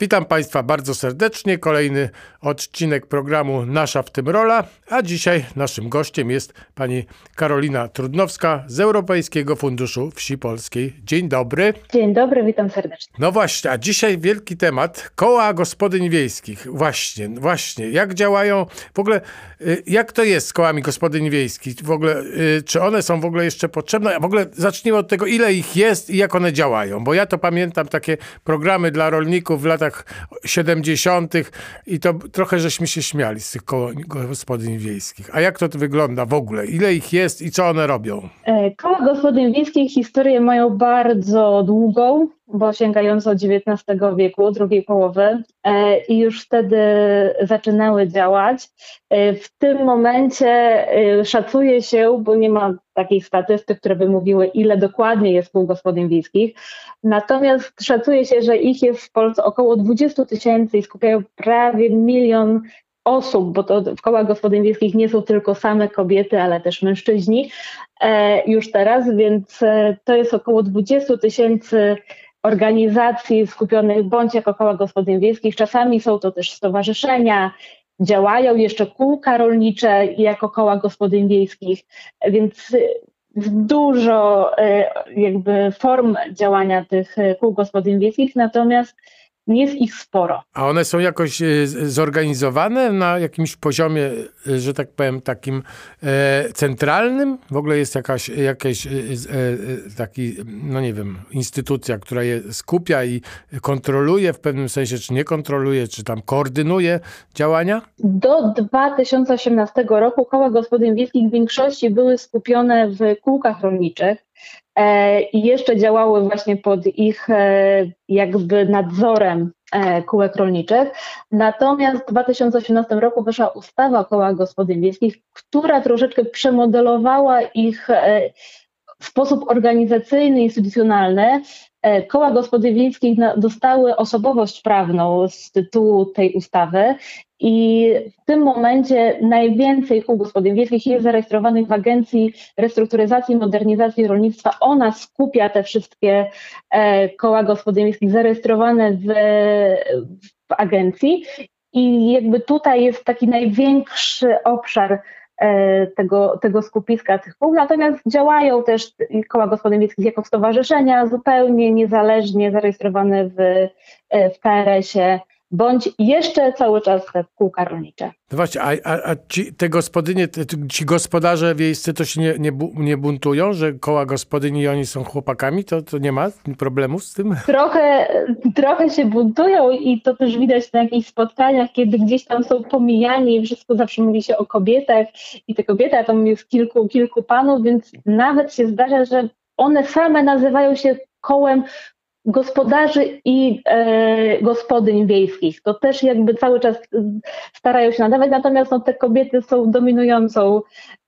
Witam Państwa bardzo serdecznie. Kolejny odcinek programu Nasza w tym rola, a dzisiaj naszym gościem jest pani Karolina Trudnowska z Europejskiego Funduszu Wsi Polskiej. Dzień dobry. Dzień dobry, witam serdecznie. No właśnie, a dzisiaj wielki temat koła gospodyń wiejskich. Właśnie, właśnie. Jak działają, w ogóle y, jak to jest z kołami gospodyń wiejskich? W ogóle, y, czy one są w ogóle jeszcze potrzebne? W ogóle zacznijmy od tego, ile ich jest i jak one działają, bo ja to pamiętam takie programy dla rolników w latach latach 70. i to trochę żeśmy się śmiali z tych koło gospodyń wiejskich. A jak to wygląda w ogóle? Ile ich jest i co one robią? E, koła gospodyń wiejskich historię mają bardzo długą, bo sięgającą XIX wieku, drugiej połowy e, i już wtedy zaczynały działać. E, w tym momencie szacuje się, bo nie ma takich statystyk, które by mówiły, ile dokładnie jest kół gospodyń wiejskich, natomiast szacuje się, że ich jest w Polsce około 20 tysięcy i skupiają prawie milion osób, bo to w kołach gospodyń wiejskich nie są tylko same kobiety, ale też mężczyźni e, już teraz, więc e, to jest około 20 tysięcy organizacji skupionych bądź jako koła gospodyń wiejskich. Czasami są to też stowarzyszenia, działają jeszcze kółka rolnicze jako koła gospodyń wiejskich, więc dużo e, jakby form działania tych kół gospodyń wiejskich, natomiast jest ich sporo. A one są jakoś e, zorganizowane na jakimś poziomie, e, że tak powiem, takim e, centralnym? W ogóle jest jakaś, jakaś taki, no nie wiem, instytucja, która je skupia i kontroluje w pewnym sensie, czy nie kontroluje, czy tam koordynuje działania? Do 2018 roku koła gospodyń wiejskich w większości były skupione w kółkach rolniczych. E, i jeszcze działały właśnie pod ich e, jakby nadzorem e, kółek rolniczych. Natomiast w 2018 roku wyszła ustawa o kołach gospodyń wiejskich, która troszeczkę przemodelowała ich sposób organizacyjny, instytucjonalny. Koła gospodyń wiejskich dostały osobowość prawną z tytułu tej ustawy i w tym momencie najwięcej kół gospodyń wiejskich jest zarejestrowanych w Agencji Restrukturyzacji i Modernizacji Rolnictwa. Ona skupia te wszystkie e, koła gospodyń wiejskich zarejestrowane w, w agencji. I jakby tutaj jest taki największy obszar e, tego, tego skupiska tych kół. Natomiast działają też koła gospodyń wiejskich jako stowarzyszenia zupełnie niezależnie zarejestrowane w, e, w KRS-ie bądź jeszcze cały czas te kółka rolnicze. No właśnie, a, a, a ci, te gospodynie, te, ci gospodarze wiejscy to się nie, nie, nie buntują, że koła gospodyni i oni są chłopakami? To, to nie ma problemów z tym? Trochę, trochę się buntują i to też widać na jakichś spotkaniach, kiedy gdzieś tam są pomijani i wszystko zawsze mówi się o kobietach i te kobiety, a tam jest kilku, kilku panów, więc nawet się zdarza, że one same nazywają się kołem gospodarzy i e, gospodyń wiejskich. To też jakby cały czas starają się nadawać, natomiast no, te kobiety są dominującą,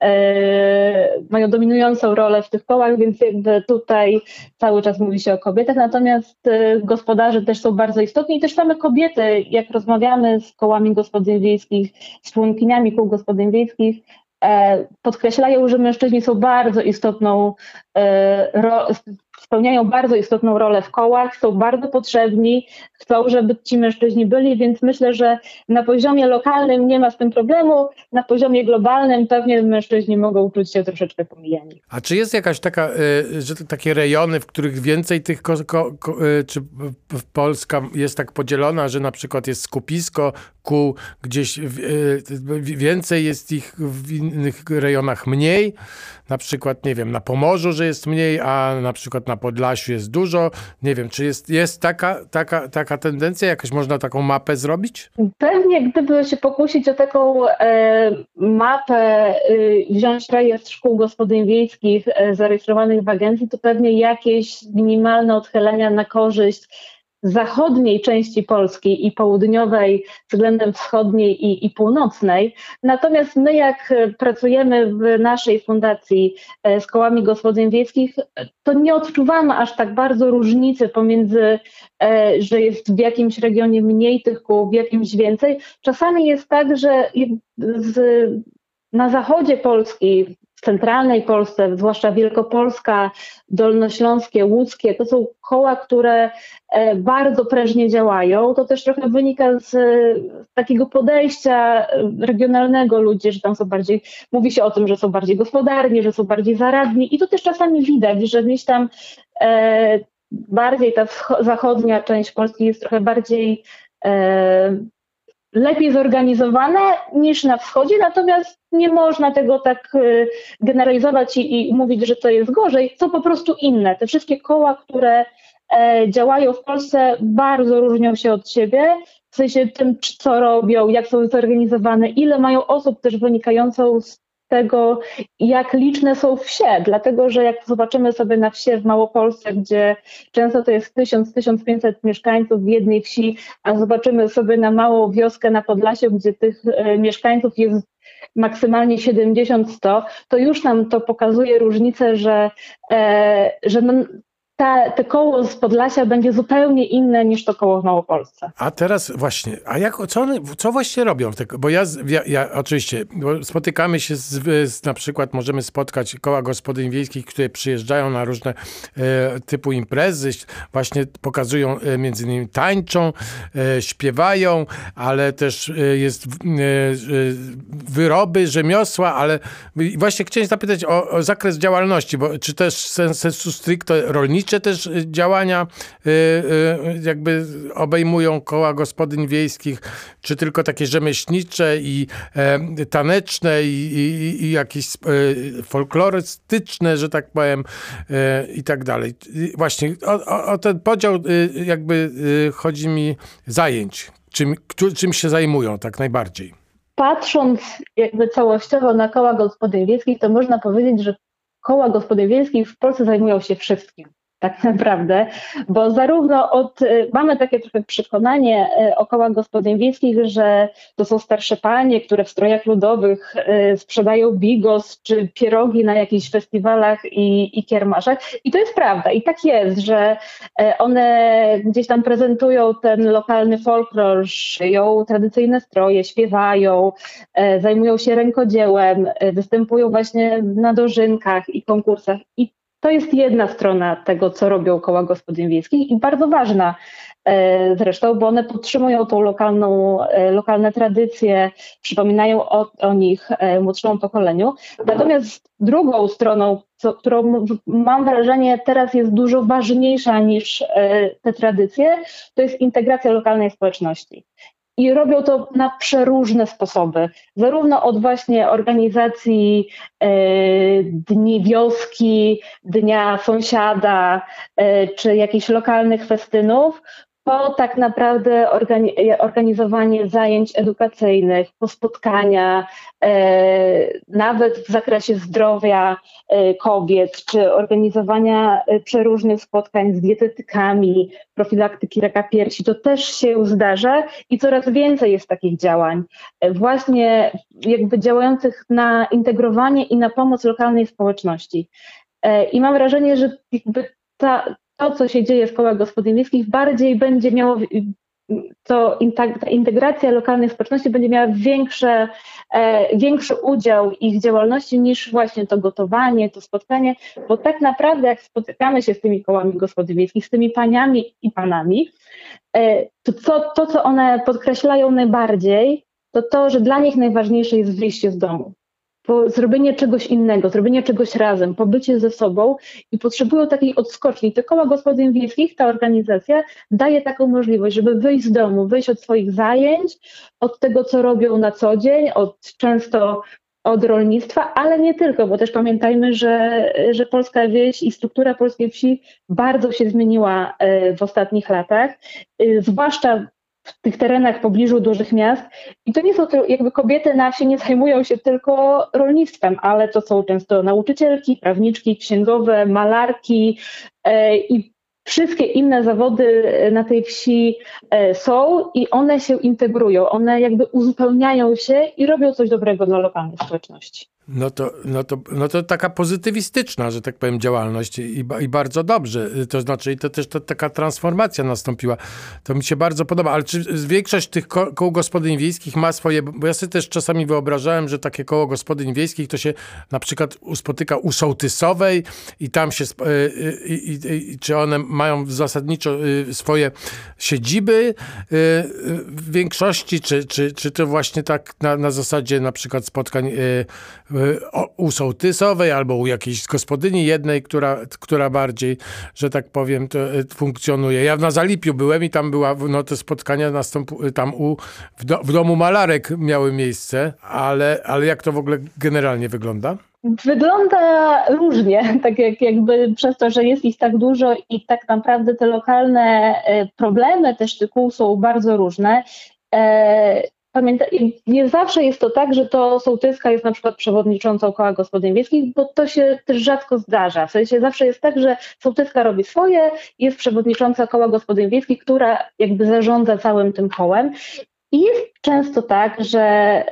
e, mają dominującą rolę w tych kołach, więc jakby tutaj cały czas mówi się o kobietach, natomiast e, gospodarze też są bardzo istotni i też same kobiety, jak rozmawiamy z kołami gospodyń wiejskich, z członkiniami kół gospodyń wiejskich, e, podkreślają, że mężczyźni są bardzo istotną e, spełniają bardzo istotną rolę w kołach, są bardzo potrzebni, chcą, żeby ci mężczyźni byli, więc myślę, że na poziomie lokalnym nie ma z tym problemu, na poziomie globalnym pewnie mężczyźni mogą czuć się troszeczkę pomijani. A czy jest jakaś taka, y, że takie rejony, w których więcej tych, ko, ko, ko, y, czy Polska jest tak podzielona, że na przykład jest skupisko kół, gdzieś y, więcej jest ich w innych rejonach mniej, na przykład, nie wiem, na Pomorzu, że jest mniej, a na przykład na Podlasiu jest dużo. Nie wiem, czy jest, jest taka, taka, taka tendencja, jakoś można taką mapę zrobić? Pewnie, gdyby się pokusić o taką e, mapę, e, wziąć rejestr szkół gospodyń wiejskich e, zarejestrowanych w agencji, to pewnie jakieś minimalne odchylenia na korzyść zachodniej części Polski i południowej względem wschodniej i, i, północnej. Natomiast my, jak pracujemy w naszej fundacji e, z kołami gospodyń wiejskich, to nie odczuwamy aż tak bardzo różnicy pomiędzy, e, że jest w jakimś regionie mniej tych kół, w jakimś więcej. Czasami jest tak, że z, na zachodzie Polski, w centralnej Polsce, zwłaszcza Wielkopolska, Dolnośląskie, Łódzkie, to są koła, które e, bardzo prężnie działają. To też trochę wynika z, takiego podejścia regionalnego ludzi, że tam są bardziej, mówi się o tym, że są bardziej gospodarni, że są bardziej zaradni i to też czasami widać, że gdzieś tam e, bardziej ta zachodnia część Polski jest trochę bardziej e, lepiej zorganizowane niż na wschodzie, natomiast nie można tego tak e, generalizować i, i mówić, że to jest gorzej. Są po prostu inne. Te wszystkie koła, które e, działają w Polsce, bardzo różnią się od siebie. W sensie tym, co robią, jak są zorganizowane, ile mają osób też wynikającą z tego, jak liczne są wsie, dlatego że jak zobaczymy sobie na wsie w Małopolsce, gdzie często to jest 1000-1500 mieszkańców w jednej wsi, a zobaczymy sobie na małą wioskę na Podlasiu, gdzie tych e, mieszkańców jest maksymalnie 70-100, to już nam to pokazuje różnicę, że, e, że no, ta, te koło z Podlasia będzie zupełnie inne niż to koło w Małopolsce. A teraz właśnie, a jak, co, one, co właśnie robią? Bo ja, ja, ja oczywiście, spotykamy się z, z, na przykład, możemy spotkać koła gospodyń wiejskich, które przyjeżdżają na różne e, typu imprezy, właśnie pokazują, e, między innymi tańczą, e, śpiewają, ale też e, jest e, wyroby, rzemiosła, ale właśnie chciałem zapytać o, o zakres działalności, bo czy też sensu stricto rolniczy, rzeczywiście też y, działania y, y, jakby obejmują koła gospodyń wiejskich, czy tylko takie rzemieślnicze i e, taneczne i, i, i jakieś e, folklorystyczne, że tak powiem e, i tak dalej. Właśnie o, o ten podział jakby chodzi mi zajęć, czym, czym się zajmują tak najbardziej. Patrząc jakby całościowo na koła gospodyń wiejskich, to można powiedzieć, że koła gospodyń wiejskich w Polsce zajmują się wszystkim tak naprawdę, bo zarówno od, y, mamy takie trochę przekonanie y, o kołach gospodyń wiejskich, że to są starsze panie, które w strojach ludowych y, sprzedają bigos czy pierogi na jakichś festiwalach i, i kiermaszach. I to jest prawda. I tak jest, że one gdzieś tam prezentują ten lokalny folklor, szyją tradycyjne stroje, śpiewają, zajmują się rękodziełem, występują właśnie na dożynkach i konkursach. I to jest jedna strona tego, co robią koła gospodyń wiejskich i bardzo ważna e, zresztą, bo one podtrzymują tą lokalną, e, lokalne tradycje, przypominają o, o nich e, młodszemu pokoleniu. Natomiast drugą stroną, co, którą mam wrażenie teraz jest dużo ważniejsza niż te tradycje, to jest integracja lokalnej społeczności i robią to na przeróżne sposoby. Zarówno od właśnie organizacji e, dni wioski, dnia sąsiada, e, czy jakichś lokalnych festynów, po tak naprawdę organizowanie zajęć edukacyjnych, po spotkania, e, nawet w zakresie zdrowia e, kobiet, czy organizowania e, przeróżnych spotkań z dietetykami, profilaktyki raka piersi, to też się zdarza i coraz więcej jest takich działań, właśnie jakby działających na integrowanie i na pomoc lokalnej społeczności. I mam wrażenie, że jakby ta, to, co się dzieje w kołach gospodyń wiejskich, bardziej będzie miało, to ta integracja lokalnych społeczności będzie miała większe, e, większy udział ich działalności niż właśnie to gotowanie, to spotkanie, bo tak naprawdę jak spotykamy się z tymi kołami gospodyń wiejskich, z tymi paniami i panami, e, to co, to, co one podkreślają najbardziej, to to, że dla nich najważniejsze jest wyjście z domu zrobienie czegoś innego, zrobienie czegoś razem, pobycie ze sobą i potrzebują takiej odskoczni. Te koła gospodyń wiejskich, ta organizacja daje taką możliwość, żeby wyjść z domu, wyjść od swoich zajęć, od tego, co robią na co dzień, od często od rolnictwa, ale nie tylko, bo też pamiętajmy, że, że polska wieś i struktura polskiej wsi bardzo się zmieniła e, w ostatnich latach, e, zwłaszcza tych terenach w pobliżu dużych miast. I to nie są to, jakby kobiety na wsi nie zajmują się tylko rolnictwem, ale to są często nauczycielki, prawniczki, księgowe, malarki e, i wszystkie inne zawody na tej wsi e, są i one się integrują, one jakby uzupełniają się i robią coś dobrego dla lokalnej społeczności. No to, no, to, no to taka pozytywistyczna, że tak powiem, działalność i, i bardzo dobrze. To znaczy, to też to, taka transformacja nastąpiła. To mi się bardzo podoba. Ale czy większość tych ko kół gospodyń wiejskich ma swoje... Bo ja sobie też czasami wyobrażałem, że takie koło gospodyń wiejskich to się na przykład spotyka u Sołtysowej i tam się... I, i, czy one mają zasadniczo swoje siedziby w większości, czy, czy, czy to właśnie tak na, na zasadzie na przykład spotkań u sołtysowej albo u jakiejś gospodyni jednej, która, która bardziej, że tak powiem, to e, funkcjonuje. Ja na Zalipiu byłem i tam była, no te spotkania nastąp, tam u, w, do, w domu malarek miały miejsce, ale, ale jak to w ogóle generalnie wygląda? Wygląda różnie, tak jak jakby przez to, że jest ich tak dużo i tak naprawdę te lokalne e, problemy też tych kół są bardzo różne. Pamiętaj, nie zawsze jest to tak, że to sołtyska jest na przykład przewodniczącą koła gospodyń wiejskich, bo to się też rzadko zdarza. W sensie zawsze jest tak, że sołtyska robi swoje, jest przewodnicząca koła gospodyń wiejskich, która jakby zarządza całym tym kołem i jest często tak, że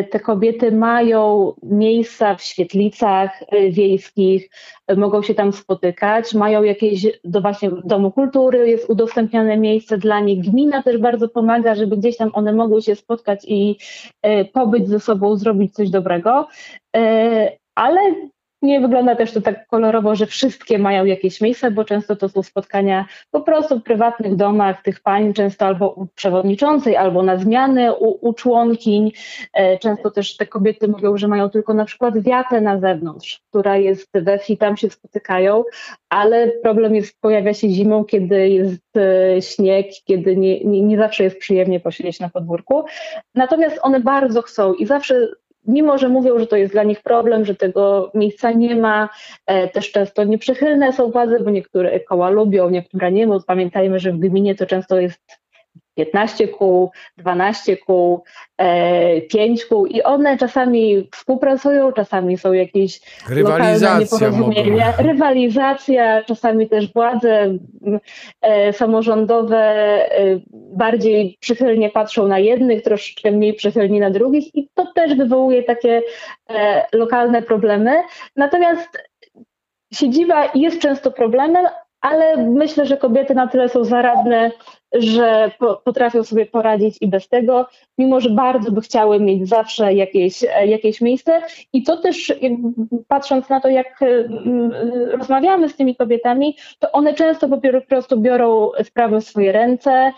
y, te kobiety mają miejsca w świetlicach y, wiejskich, mogą się tam spotykać, mają jakieś, do właśnie Domu Kultury jest udostępnione miejsce dla nich. Gmina też bardzo pomaga, żeby gdzieś tam one mogły się spotkać i y, pobyć ze sobą, zrobić coś dobrego. Ale nie wygląda też to tak kolorowo, że wszystkie mają jakieś miejsce, bo często to są spotkania po prostu w prywatnych domach tych pań, często albo u przewodniczącej, albo na zmiany u, u członkiń. E, często też te kobiety mówią, że mają tylko na przykład wiatę na zewnątrz, która jest we wsi, tam się spotykają, ale problem jest, pojawia się zimą, kiedy jest e, śnieg, kiedy nie, nie, nie zawsze jest przyjemnie posiedzieć na podwórku. Natomiast one bardzo chcą i zawsze mimo że mówią, że to jest dla nich problem, że tego miejsca nie ma, e, też często nieprzychylne są władze, bo niektóre koła lubią, niektóre nie, bo pamiętajmy, że w gminie to często jest 15 kół, 12 kół, 5 e, kół i one czasami współpracują, czasami są jakieś Rywalizacja nieporozumienia, mogą. rywalizacja, czasami też władze e, samorządowe e, bardziej przychylnie patrzą na jednych, troszeczkę mniej przychylnie na drugich i to też wywołuje takie lokalne problemy. Natomiast siedziba jest często problemem, ale myślę, że kobiety na tyle są zaradne, że potrafią sobie poradzić i bez tego, mimo że bardzo by chciały mieć zawsze jakieś, jakieś miejsce. I to też, patrząc na to, jak mm, rozmawiamy z tymi kobietami, to one często po prostu biorą sprawę w swoje ręce,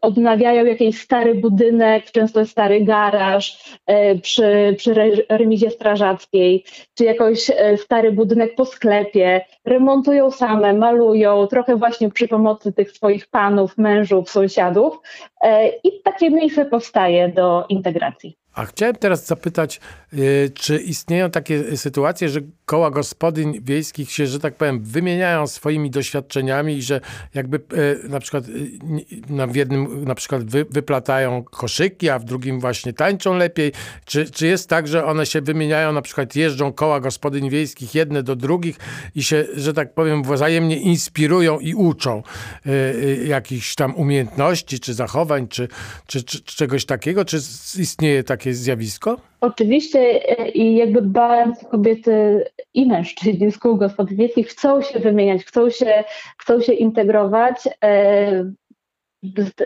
odnawiają jakiś stary budynek, często stary garaż e, przy, przy remizie strażackiej, czy jakiś e, stary budynek po sklepie, remontują same, malują, trochę właśnie przy pomocy tych swoich panów, mężów, sąsiadów e, i takie miejsce powstaje do integracji. A chciałem teraz zapytać, y, czy istnieją takie sytuacje, że koła gospodyń wiejskich się, że tak powiem, wymieniają swoimi doświadczeniami i że jakby y, na przykład y, w jednym na przykład wyplatają koszyki, a w drugim właśnie tańczą lepiej? Czy, czy jest tak, że one się wymieniają, na przykład jeżdżą koła gospodyń wiejskich jedne do drugich i się, że tak powiem, wzajemnie inspirują i uczą jakichś tam umiejętności, czy zachowań, czy, czy, czy, czegoś takiego? Czy istnieje takie takie zjawisko? Oczywiście e, i jakby bardzo kobiety i mężczyźni z kół gospodyń wiejskich chcą się wymieniać, chcą się, chcą się integrować.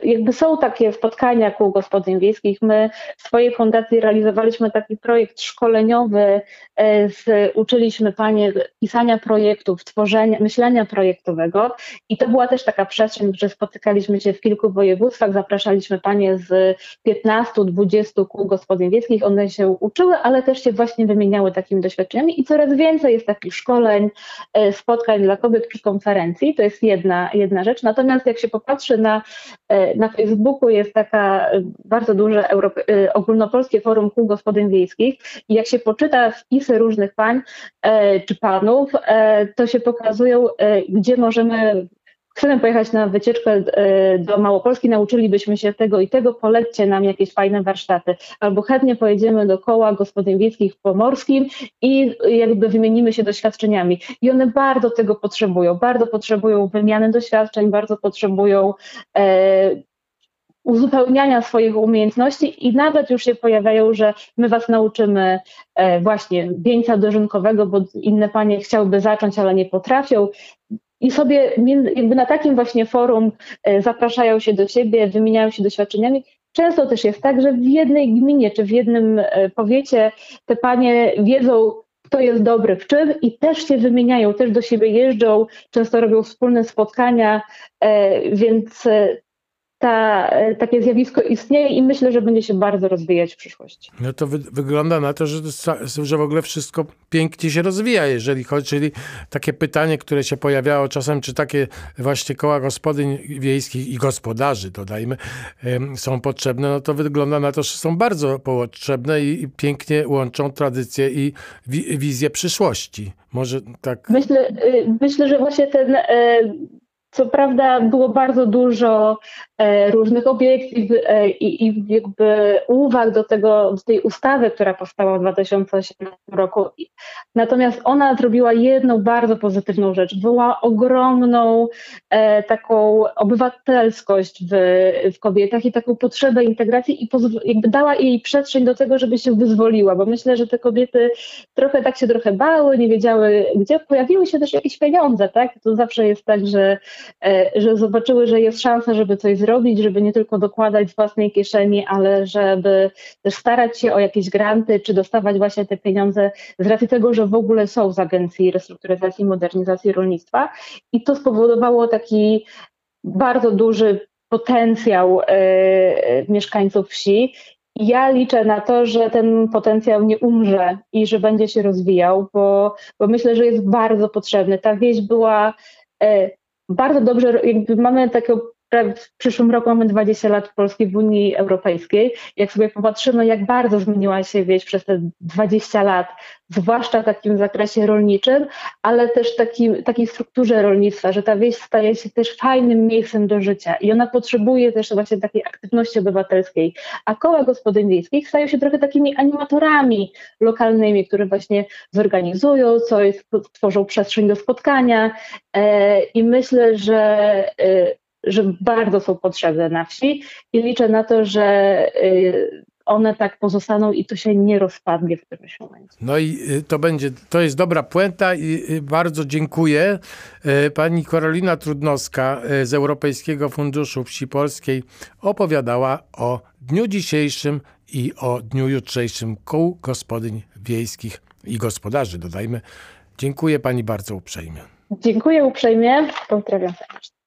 Jakby są takie spotkania kół gospodyń wiejskich. My w swojej fundacji realizowaliśmy taki projekt szkoleniowy, e, z, uczyliśmy panie pisania projektów, tworzenia, myślenia projektowego. I to była też taka przestrzeń, że spotykaliśmy się w kilku województwach, zapraszaliśmy panie z 15-20 kół gospodyń wiejskich, one się uczyły, ale też się właśnie wymieniały takimi doświadczeniami. I coraz więcej jest takich szkoleń, e, spotkań dla kobiet przy konferencji, to jest jedna, jedna rzecz, natomiast jak się popatrzy na na Facebooku jest taka e, bardzo duże e, ogólnopolskie forum kół gospodyń wiejskich i jak się poczyta wpisy różnych pań czy panów, to się pokazują, gdzie możemy chcemy pojechać na wycieczkę do Małopolski, nauczylibyśmy się tego i tego, polećcie nam jakieś fajne warsztaty. Albo chętnie pojedziemy do koła gospodyń wiejskich w Pomorskim i jakby wymienimy się doświadczeniami. I one bardzo tego potrzebują, bardzo potrzebują wymiany doświadczeń, bardzo potrzebują e, uzupełniania swoich umiejętności i nawet już się pojawiają, że my was nauczymy e, właśnie wieńca dożynkowego, bo inne panie chciałyby zacząć, ale nie potrafią. I sobie jakby na takim właśnie forum e, zapraszają się do siebie, wymieniają się doświadczeniami. Często też jest tak, że w jednej gminie czy w jednym e, powiecie te panie wiedzą, kto jest dobry w czym i też się wymieniają, też do siebie jeżdżą, często robią wspólne spotkania, więc ta, e, takie zjawisko istnieje i myślę, że będzie się bardzo rozwijać w przyszłości. No to wy, wygląda na to, że, że w ogóle wszystko pięknie się rozwija, jeżeli chodzi, czyli takie pytanie, które się pojawiało czasem, czy takie właśnie koła gospodyń wiejskich i gospodarzy, dodajmy, są potrzebne, no to wygląda na to, że są bardzo potrzebne i, i pięknie łączą tradycję i wi wizję przyszłości. Może tak. Myślę, y, myślę że właśnie ten e, co prawda było bardzo dużo różnych obiekcji e, i, i jakby uwag do tego, do tej ustawy, która powstała w 2018 roku. Natomiast ona zrobiła jedną bardzo pozytywną rzecz. Była ogromną e, taką obywatelskość w, w kobietach i taką potrzebę integracji i jakby dała jej przestrzeń do tego, żeby się wyzwoliła, bo myślę, że te kobiety trochę tak się trochę bały, nie wiedziały gdzie. Pojawiły się też jakieś pieniądze, tak? To zawsze jest tak, że E, że zobaczyły, że jest szansa, żeby coś zrobić, żeby nie tylko dokładać z własnej kieszeni, ale żeby też starać się o jakieś granty, czy dostawać właśnie te pieniądze z racji tego, że w ogóle są z Agencji Restrukturyzacji i Modernizacji Rolnictwa. I to spowodowało taki bardzo duży potencjał e, mieszkańców wsi. Ja liczę na to, że ten potencjał nie umrze i że będzie się rozwijał, bo, bo myślę, że jest bardzo potrzebny. Ta wieś była e, bardzo dobrze, jakby mamy taką w przyszłym roku mamy 20 lat Polski w Unii Europejskiej. Jak sobie popatrzymy, jak bardzo zmieniła się wieś przez te 20 lat, zwłaszcza w takim zakresie rolniczym, ale też takim, takiej strukturze rolnictwa, że ta wieś staje się też fajnym miejscem do życia i ona potrzebuje też właśnie takiej aktywności obywatelskiej. A koła gospodyń wiejskich stają się trochę takimi animatorami lokalnymi, które właśnie zorganizują coś, tworzą przestrzeń do spotkania e, i myślę, że e, że bardzo są potrzebne na wsi i liczę na to, że y, one tak pozostaną i to się nie rozpadnie w którymś momencie. No i y, to będzie, to jest dobra puenta i y, bardzo dziękuję. Pani Karolina Trudnowska z Europejskiego Funduszu Wsi Polskiej opowiadała o dniu dzisiejszym i o dniu jutrzejszym kół gospodyń wiejskich i gospodarzy, dodajmy. Dziękuję pani bardzo uprzejmie. Dziękuję uprzejmie. Pozdrawiam serdecznie.